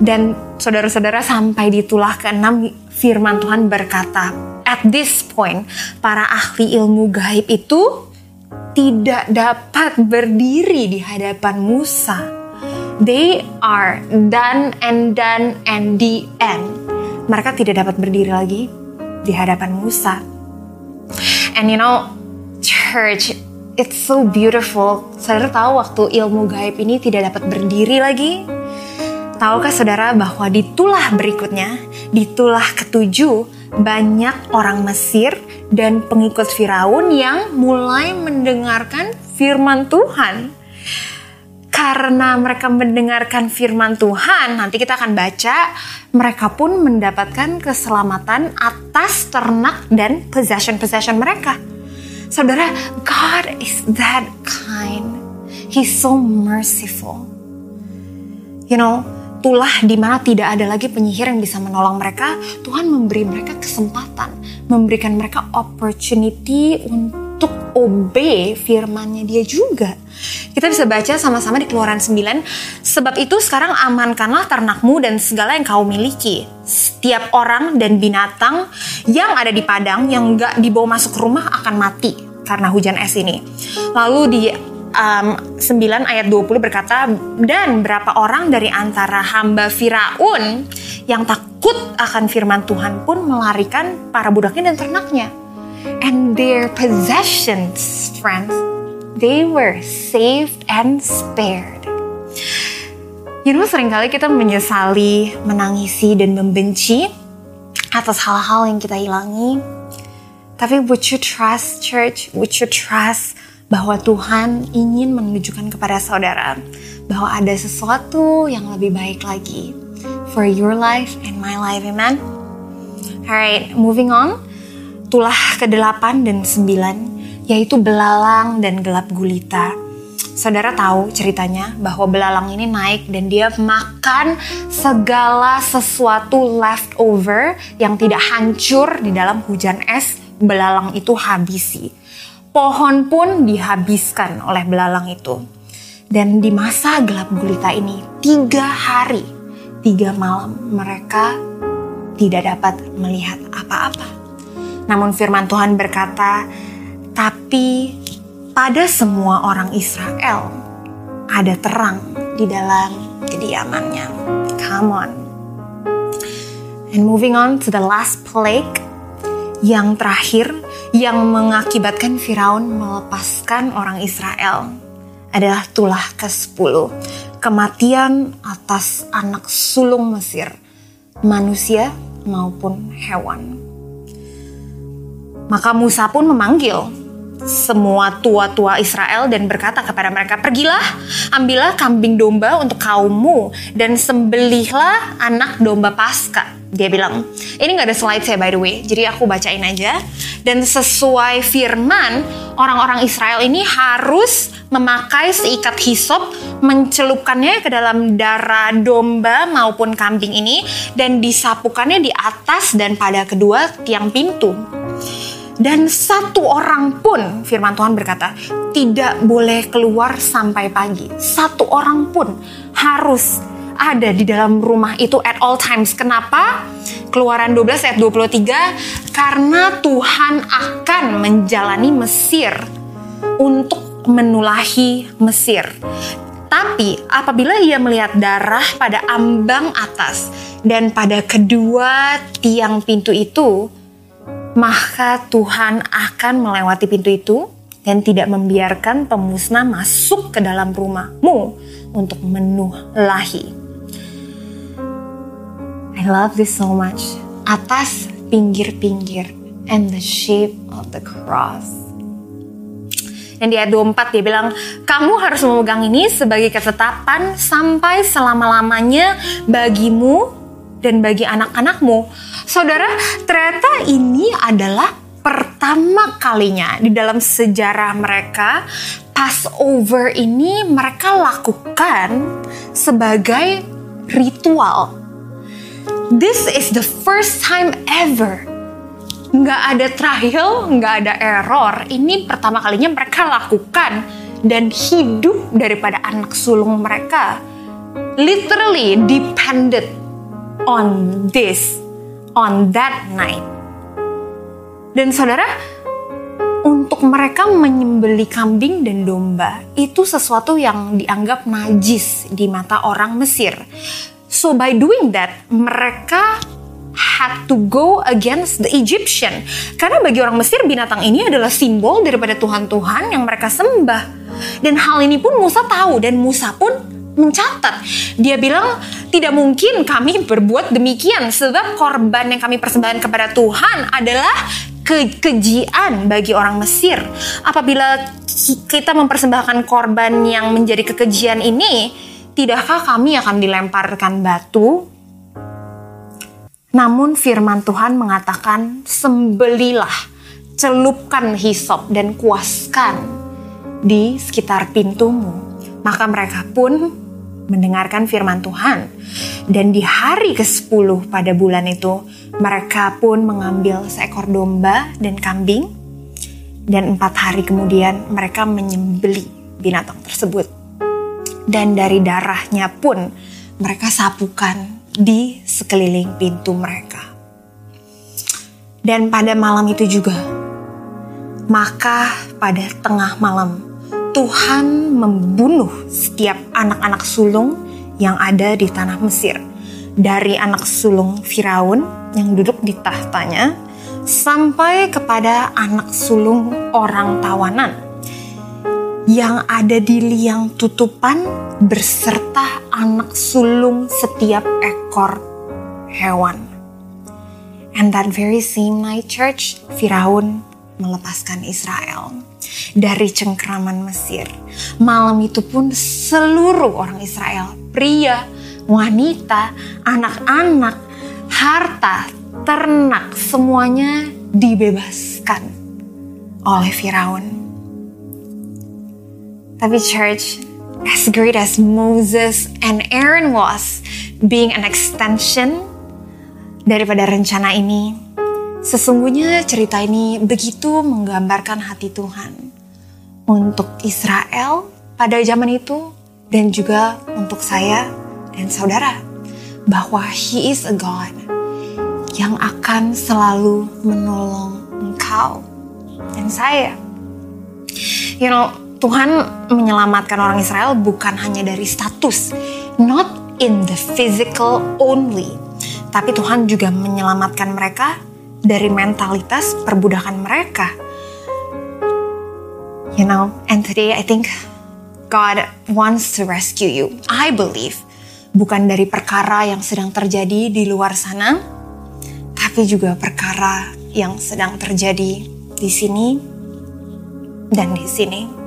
Dan saudara-saudara sampai di tulah keenam firman Tuhan berkata, at this point para ahli ilmu gaib itu tidak dapat berdiri di hadapan Musa. They are done and done and the end. Mereka tidak dapat berdiri lagi di hadapan Musa. And you know, church, it's so beautiful. Saudara tahu waktu ilmu gaib ini tidak dapat berdiri lagi, Tahukah saudara bahwa di tulah berikutnya, di tulah ketujuh, banyak orang Mesir dan pengikut Firaun yang mulai mendengarkan firman Tuhan. Karena mereka mendengarkan firman Tuhan, nanti kita akan baca, mereka pun mendapatkan keselamatan atas ternak dan possession-possession mereka. Saudara, God is that kind. He's so merciful. You know, tulah di mana tidak ada lagi penyihir yang bisa menolong mereka, Tuhan memberi mereka kesempatan, memberikan mereka opportunity untuk obey firmannya dia juga. Kita bisa baca sama-sama di Keluaran 9, sebab itu sekarang amankanlah ternakmu dan segala yang kau miliki. Setiap orang dan binatang yang ada di padang yang gak dibawa masuk rumah akan mati karena hujan es ini. Lalu di um, 9 ayat 20 berkata, dan berapa orang dari antara hamba Firaun yang takut akan firman Tuhan pun melarikan para budaknya dan ternaknya. And their possessions, friends, they were saved and spared. You know, sering kali kita menyesali, menangisi, dan membenci atas hal-hal yang kita hilangi. Tapi would you trust church? Would you trust bahwa Tuhan ingin menunjukkan kepada saudara bahwa ada sesuatu yang lebih baik lagi for your life and my life, amen? Alright, moving on. Tulah ke-8 dan 9 yaitu belalang dan gelap gulita. Saudara tahu ceritanya bahwa belalang ini naik dan dia makan segala sesuatu leftover yang tidak hancur di dalam hujan es. Belalang itu habisi. Pohon pun dihabiskan oleh belalang itu. Dan di masa gelap gulita ini, tiga hari, tiga malam mereka tidak dapat melihat apa-apa. Namun firman Tuhan berkata, tapi pada semua orang Israel ada terang di dalam kediamannya. Come on. And moving on to the last plague, yang terakhir yang mengakibatkan Firaun melepaskan orang Israel adalah tulah ke-10. Kematian atas anak sulung Mesir, manusia maupun hewan. Maka Musa pun memanggil semua tua-tua Israel dan berkata kepada mereka, Pergilah, ambillah kambing domba untuk kaummu dan sembelihlah anak domba pasca. Dia bilang, ini gak ada slide saya by the way, jadi aku bacain aja. Dan sesuai firman, orang-orang Israel ini harus memakai seikat hisop, mencelupkannya ke dalam darah domba maupun kambing ini, dan disapukannya di atas dan pada kedua tiang pintu. Dan satu orang pun, firman Tuhan berkata, tidak boleh keluar sampai pagi. Satu orang pun harus ada di dalam rumah itu at all times. Kenapa? Keluaran 12 ayat 23, karena Tuhan akan menjalani Mesir untuk menulahi Mesir. Tapi apabila ia melihat darah pada ambang atas dan pada kedua tiang pintu itu, maka Tuhan akan melewati pintu itu dan tidak membiarkan pemusnah masuk ke dalam rumahmu untuk menulahi. I love this so much. Atas pinggir-pinggir and the shape of the cross. Dan di ayat 24 dia bilang, kamu harus memegang ini sebagai ketetapan sampai selama-lamanya bagimu dan bagi anak-anakmu. Saudara, ternyata ini adalah pertama kalinya di dalam sejarah mereka Passover ini mereka lakukan sebagai ritual This is the first time ever. Nggak ada trial, nggak ada error. Ini pertama kalinya mereka lakukan dan hidup daripada anak sulung mereka. Literally depended on this, on that night. Dan saudara, untuk mereka menyembeli kambing dan domba itu sesuatu yang dianggap najis di mata orang Mesir. So by doing that, mereka had to go against the Egyptian. Karena bagi orang Mesir binatang ini adalah simbol daripada Tuhan-Tuhan yang mereka sembah. Dan hal ini pun Musa tahu dan Musa pun mencatat. Dia bilang tidak mungkin kami berbuat demikian sebab korban yang kami persembahkan kepada Tuhan adalah ke kejian bagi orang Mesir. Apabila kita mempersembahkan korban yang menjadi kekejian ini, tidakkah kami akan dilemparkan batu? Namun firman Tuhan mengatakan, sembelilah, celupkan hisop dan kuaskan di sekitar pintumu. Maka mereka pun mendengarkan firman Tuhan. Dan di hari ke-10 pada bulan itu, mereka pun mengambil seekor domba dan kambing. Dan empat hari kemudian mereka menyembeli binatang tersebut. Dan dari darahnya pun mereka sapukan di sekeliling pintu mereka. Dan pada malam itu juga, maka pada tengah malam Tuhan membunuh setiap anak-anak sulung yang ada di tanah Mesir. Dari anak sulung Firaun yang duduk di tahtanya, sampai kepada anak sulung orang tawanan yang ada di liang tutupan berserta anak sulung setiap ekor hewan. And that very same night church, Firaun melepaskan Israel dari cengkraman Mesir. Malam itu pun seluruh orang Israel, pria, wanita, anak-anak, harta, ternak, semuanya dibebaskan oleh Firaun. Tapi church, as great as Moses and Aaron was, being an extension daripada rencana ini, Sesungguhnya cerita ini begitu menggambarkan hati Tuhan untuk Israel pada zaman itu dan juga untuk saya dan saudara bahwa He is a God yang akan selalu menolong engkau dan saya. You know, Tuhan menyelamatkan orang Israel bukan hanya dari status, not in the physical only, tapi Tuhan juga menyelamatkan mereka dari mentalitas perbudakan mereka. You know, and today I think God wants to rescue you. I believe bukan dari perkara yang sedang terjadi di luar sana, tapi juga perkara yang sedang terjadi di sini dan di sini.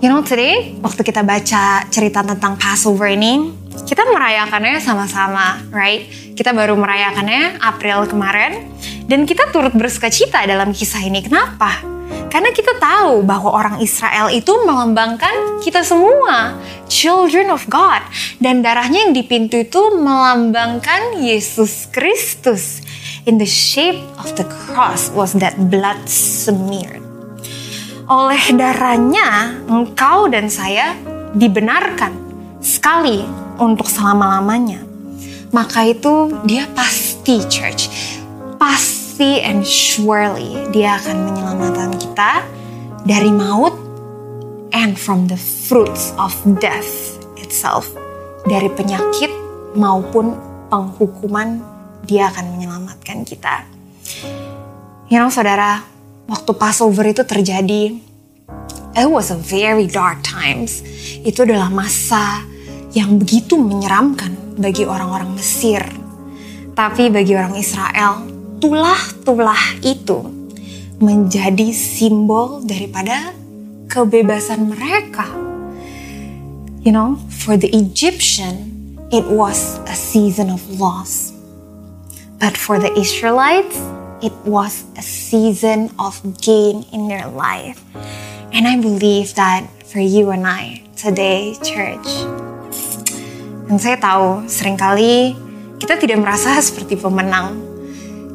You know, today waktu kita baca cerita tentang Passover ini, kita merayakannya sama-sama, right? Kita baru merayakannya April kemarin, dan kita turut bersuka cita dalam kisah ini. Kenapa? Karena kita tahu bahwa orang Israel itu melambangkan kita semua, children of God. Dan darahnya yang di pintu itu melambangkan Yesus Kristus. In the shape of the cross was that blood smeared oleh darahnya engkau dan saya dibenarkan sekali untuk selama-lamanya. Maka itu dia pasti church, pasti and surely dia akan menyelamatkan kita dari maut and from the fruits of death itself. Dari penyakit maupun penghukuman dia akan menyelamatkan kita. You know saudara, waktu Passover itu terjadi, it was a very dark times. Itu adalah masa yang begitu menyeramkan bagi orang-orang Mesir. Tapi bagi orang Israel, tulah-tulah itu menjadi simbol daripada kebebasan mereka. You know, for the Egyptian, it was a season of loss. But for the Israelites, it was a season of gain in their life. And I believe that for you and I today, church. Dan saya tahu sering kali kita tidak merasa seperti pemenang.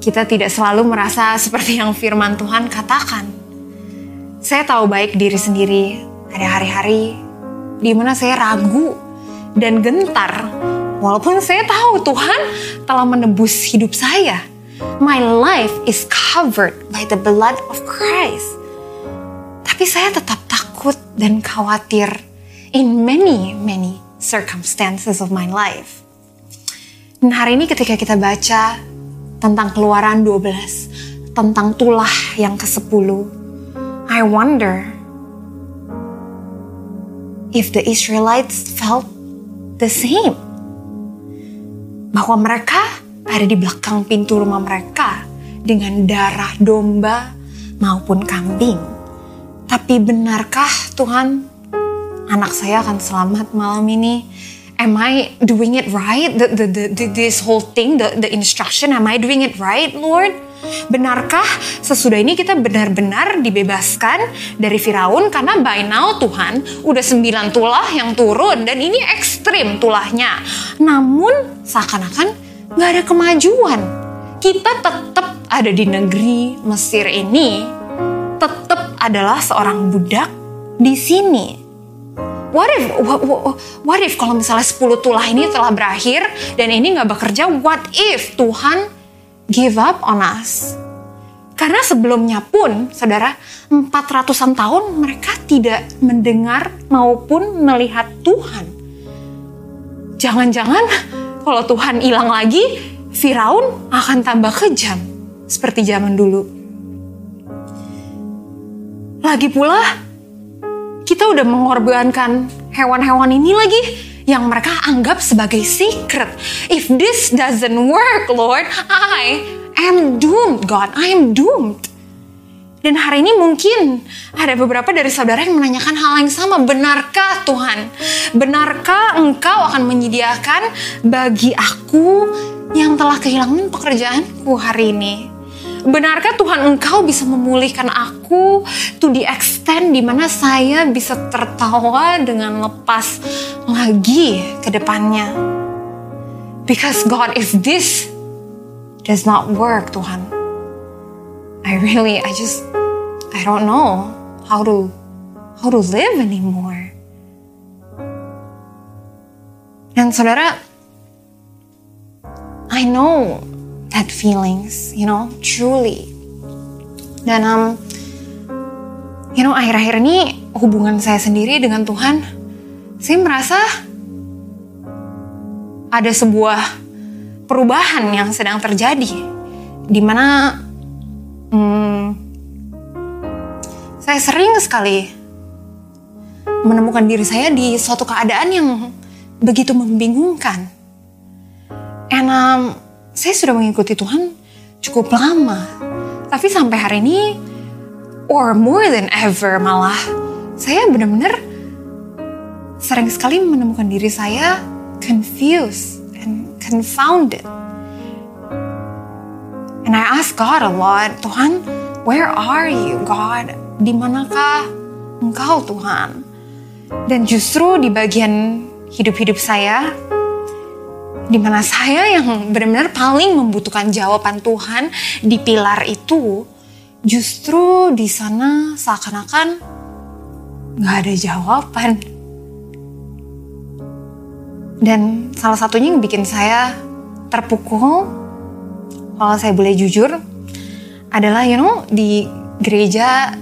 Kita tidak selalu merasa seperti yang firman Tuhan katakan. Saya tahu baik diri sendiri, ada hari-hari di mana saya ragu dan gentar. Walaupun saya tahu Tuhan telah menebus hidup saya My life is covered by the blood of Christ. Tapi saya tetap takut dan khawatir in many, many circumstances of my life. Dan hari ini ketika kita baca tentang keluaran 12, tentang tulah yang ke-10, I wonder if the Israelites felt the same. Bahwa mereka ada di belakang pintu rumah mereka dengan darah domba maupun kambing. Tapi benarkah Tuhan anak saya akan selamat malam ini? Am I doing it right? The, the, the, the, this whole thing, the, the instruction, am I doing it right, Lord? Benarkah sesudah ini kita benar-benar dibebaskan dari Firaun karena by now Tuhan udah sembilan tulah yang turun dan ini ekstrim tulahnya. Namun seakan-akan nggak ada kemajuan. Kita tetap ada di negeri Mesir ini, tetap adalah seorang budak di sini. What if, what, what, what if kalau misalnya 10 tulah ini telah berakhir dan ini nggak bekerja, what if Tuhan give up on us. Karena sebelumnya pun, saudara, 400-an tahun mereka tidak mendengar maupun melihat Tuhan. Jangan-jangan kalau Tuhan hilang lagi, Firaun akan tambah kejam seperti zaman dulu. Lagi pula, kita udah mengorbankan hewan-hewan ini lagi yang mereka anggap sebagai secret. If this doesn't work, Lord, I am doomed, God. I am doomed. Dan hari ini mungkin ada beberapa dari saudara yang menanyakan hal yang sama. Benarkah Tuhan? Benarkah Engkau akan menyediakan bagi aku yang telah kehilangan pekerjaanku hari ini? Benarkah Tuhan engkau bisa memulihkan aku to the extent di mana saya bisa tertawa dengan lepas lagi ke depannya? Because God, if this does not work, Tuhan, I really, I just, I don't know how to, how to live anymore. Dan saudara, I know that feelings, you know, truly. Dan um, you know, akhir-akhir ini hubungan saya sendiri dengan Tuhan, saya merasa ada sebuah perubahan yang sedang terjadi, di mana hmm, saya sering sekali menemukan diri saya di suatu keadaan yang begitu membingungkan. And um, saya sudah mengikuti Tuhan cukup lama. Tapi sampai hari ini, or more than ever malah, saya benar-benar sering sekali menemukan diri saya confused and confounded. And I ask God a lot, Tuhan, where are you, God? Di manakah Engkau, Tuhan? Dan justru di bagian hidup-hidup saya, di mana saya yang benar-benar paling membutuhkan jawaban Tuhan di pilar itu, justru di sana seakan-akan nggak ada jawaban. Dan salah satunya yang bikin saya terpukul, kalau saya boleh jujur, adalah you know di gereja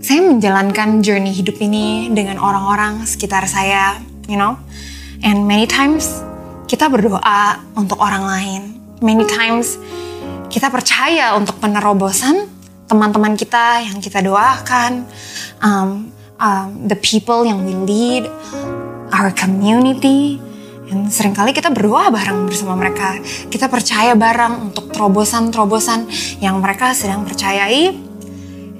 saya menjalankan journey hidup ini dengan orang-orang sekitar saya, you know. And many times kita berdoa untuk orang lain. Many times kita percaya untuk penerobosan teman-teman kita yang kita doakan, um, um, the people yang we lead, our community. Dan sering kali kita berdoa bareng bersama mereka. Kita percaya bareng untuk terobosan-terobosan yang mereka sedang percayai.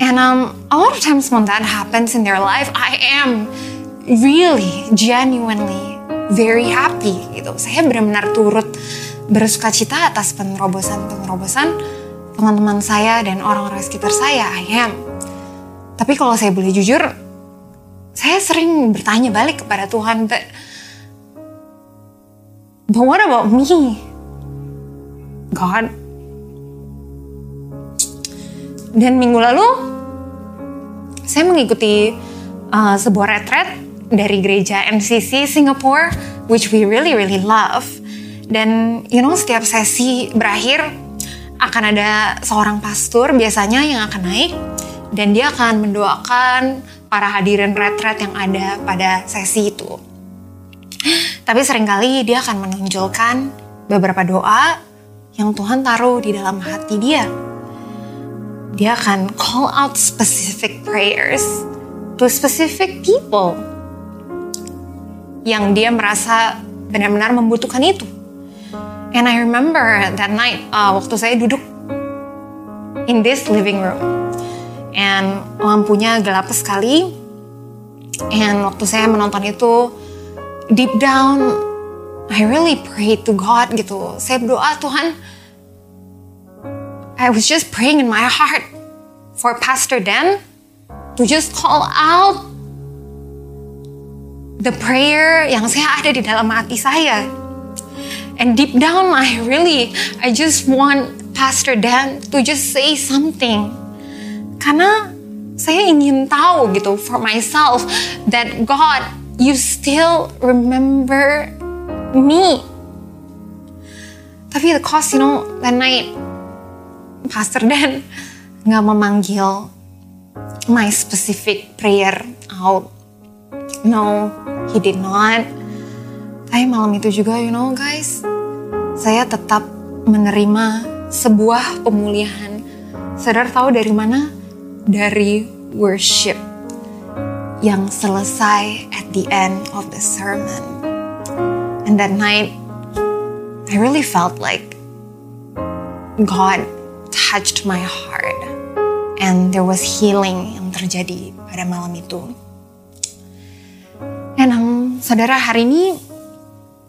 And um, a lot of times when that happens in their life, I am really, genuinely very happy gitu. Saya benar-benar turut bersuka cita atas penerobosan-penerobosan teman-teman saya dan orang-orang sekitar saya. I am. Tapi kalau saya boleh jujur, saya sering bertanya balik kepada Tuhan, but But what about me? God. Dan minggu lalu saya mengikuti uh, sebuah retret dari gereja MCC Singapore, which we really really love. Dan you know setiap sesi berakhir akan ada seorang pastor biasanya yang akan naik dan dia akan mendoakan para hadirin retret yang ada pada sesi itu. Tapi sering kali dia akan menonjolkan beberapa doa yang Tuhan taruh di dalam hati dia. Dia akan call out specific prayers to specific people yang dia merasa benar-benar membutuhkan itu. And I remember that night uh, waktu saya duduk in this living room and lampunya gelap sekali and waktu saya menonton itu deep down I really pray to God gitu. Saya berdoa Tuhan I was just praying in my heart for Pastor Dan to just call out the prayer yang saya ada di dalam hati saya. And deep down, I really, I just want Pastor Dan to just say something. Karena saya ingin tahu gitu for myself that God, you still remember me. Tapi the cost, you know, that night, Pastor Dan nggak memanggil my specific prayer out. No, he did not. Tapi malam itu juga, you know guys, saya tetap menerima sebuah pemulihan. Saudara tahu dari mana? Dari worship yang selesai at the end of the sermon. And that night, I really felt like God touched my heart. And there was healing yang terjadi pada malam itu. Dan um, saudara hari ini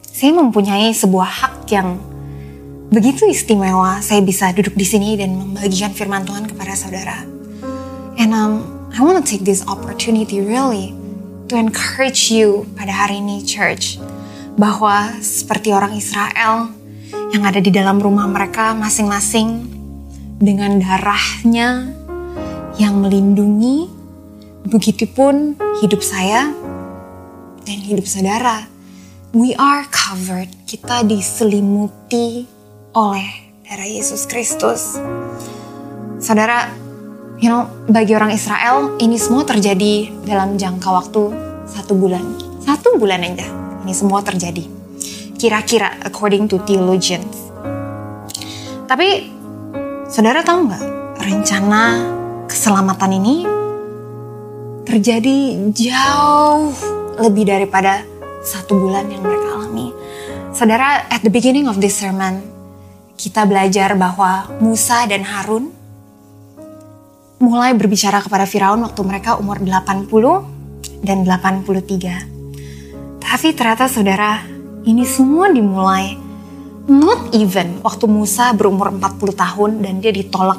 saya mempunyai sebuah hak yang begitu istimewa. Saya bisa duduk di sini dan membagikan firman Tuhan kepada saudara. And um, I want to take this opportunity really to encourage you pada hari ini church bahwa seperti orang Israel yang ada di dalam rumah mereka masing-masing dengan darahnya yang melindungi begitupun hidup saya dan hidup saudara we are covered kita diselimuti oleh darah Yesus Kristus saudara you know bagi orang Israel ini semua terjadi dalam jangka waktu satu bulan satu bulan aja ini semua terjadi. Kira-kira according to theologians. Tapi saudara tahu nggak rencana keselamatan ini terjadi jauh lebih daripada satu bulan yang mereka alami. Saudara, at the beginning of this sermon, kita belajar bahwa Musa dan Harun mulai berbicara kepada Firaun waktu mereka umur 80 dan 83. Tapi ternyata saudara, ini semua dimulai not even waktu Musa berumur 40 tahun dan dia ditolak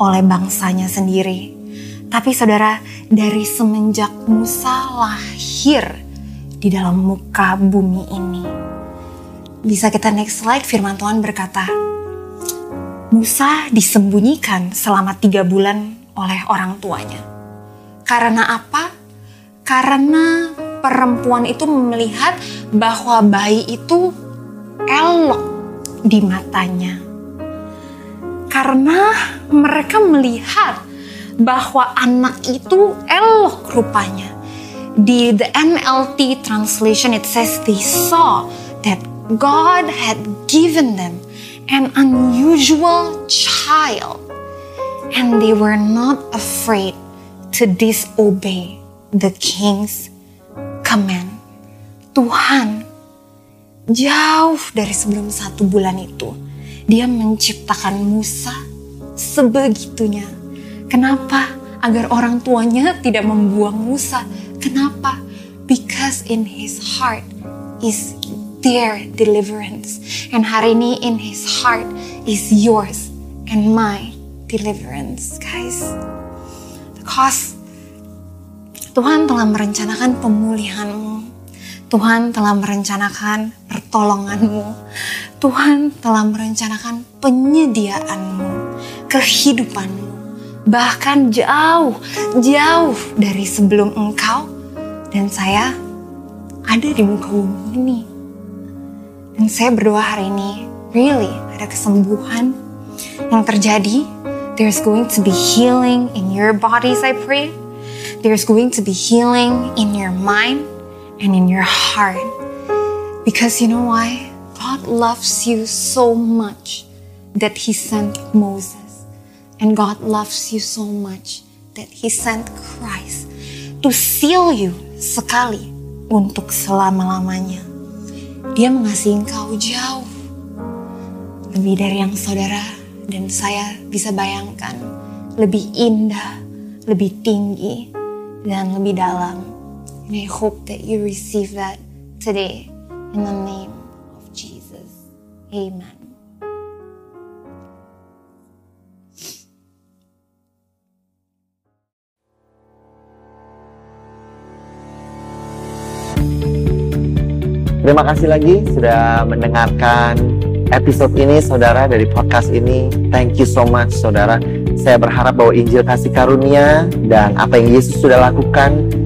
oleh bangsanya sendiri. Tapi saudara, dari semenjak Musa lahir di dalam muka bumi ini. Bisa kita next slide, firman Tuhan berkata, Musa disembunyikan selama tiga bulan oleh orang tuanya. Karena apa? Karena perempuan itu melihat bahwa bayi itu elok di matanya. Karena mereka melihat bahwa anak itu elok rupanya. Di the NLT translation it says they saw that God had given them an unusual child and they were not afraid to disobey the king's command. Tuhan jauh dari sebelum satu bulan itu dia menciptakan Musa sebegitunya. Kenapa? Agar orang tuanya tidak membuang Musa. Kenapa? Because in his heart is their deliverance. And hari ini in his heart is yours and my deliverance, guys. Because Tuhan telah merencanakan pemulihanmu. Tuhan telah merencanakan pertolonganmu. Tuhan telah merencanakan penyediaanmu, kehidupanmu. Bahkan jauh, jauh dari sebelum engkau dan saya ada di muka bumi ini. Dan saya berdoa hari ini, really ada kesembuhan yang terjadi. There's going to be healing in your bodies, I pray. There's going to be healing in your mind and in your heart. Because you know why? God loves you so much that He sent Moses. And God loves you so much that He sent Christ to seal you sekali untuk selama-lamanya. Dia mengasihi engkau jauh lebih dari yang saudara dan saya bisa bayangkan, lebih indah, lebih tinggi, dan lebih dalam. And I hope that you receive that today in the name of Jesus. Amen. Terima kasih lagi sudah mendengarkan episode ini saudara dari podcast ini. Thank you so much saudara. Saya berharap bahwa Injil kasih karunia dan apa yang Yesus sudah lakukan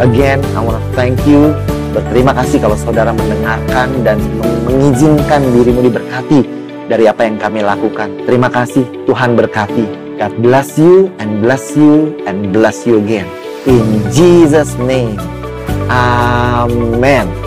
again I want to thank you. Berterima kasih kalau saudara mendengarkan dan mengizinkan dirimu diberkati dari apa yang kami lakukan. Terima kasih Tuhan berkati. God bless you and bless you and bless you again. In Jesus name. Amen.